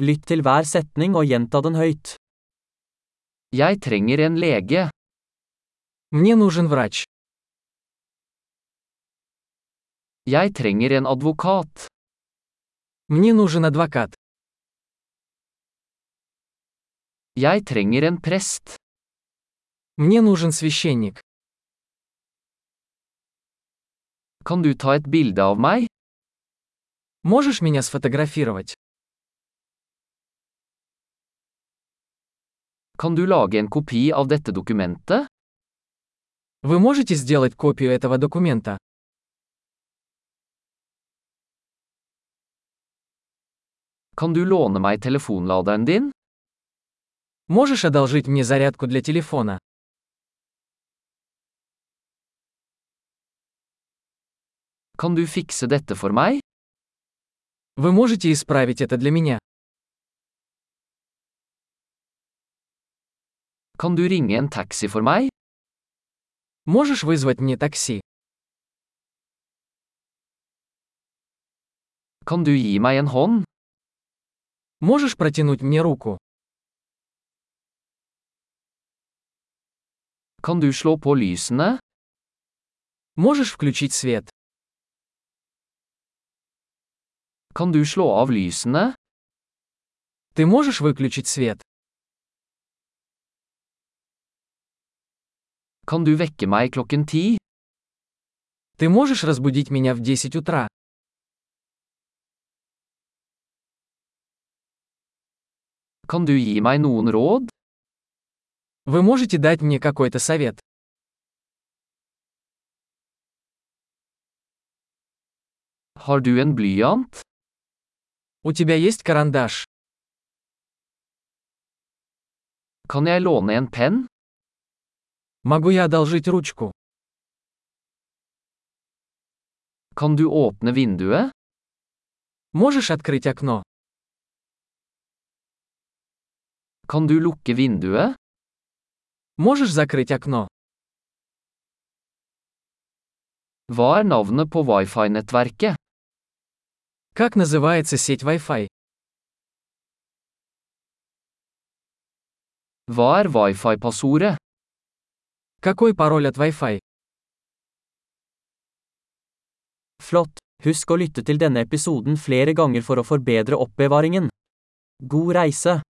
Lytt til hver setning og gjenta den høyt. Jeg trenger en lege. Мне нужен врач. Jeg trenger en advokat. Мне нужен адвокат. Jeg trenger en prest. Мне нужен священник. Kan du ta et bilde av meg? Можешь меня сфотографировать? Kan du lage en kopi av dette dokumentet? Вы можете сделать копию этого документа? Kan du låne meg telefonladeren din? Можешь одолжить мне зарядку для телефона? Kan du fikse dette for meg? Вы можете исправить это для меня? Kan du ringe en taxi for meg? Можешь вызвать мне такси? Kan du gi meg en hånd? Можешь протянуть мне руку? Kan du slå på lysene? Можешь включить свет? Kan du slå av lysene? Ты можешь выключить свет? Kan du vekke meg klokken ti? Ты можешь разбудить меня в 10 утра? Kan du gi meg noen råd? Вы можете дать мне какой-то совет? Har du en blyant? У тебя есть карандаш? Kan jeg låne en penn? Могу я одолжить ручку? Kan du åpne vinduet? Можешь открыть окно? Kan du lukke vinduet? Можешь закрыть окно? Hva er navnet på wifi-nettverket? Как называется сеть Wi-Fi? Hva er wifi-passordet? Какой пароль от Wi-Fi? Flott! Husk å lytte til denne episoden flere ganger for å forbedre oppbevaringen. God reise!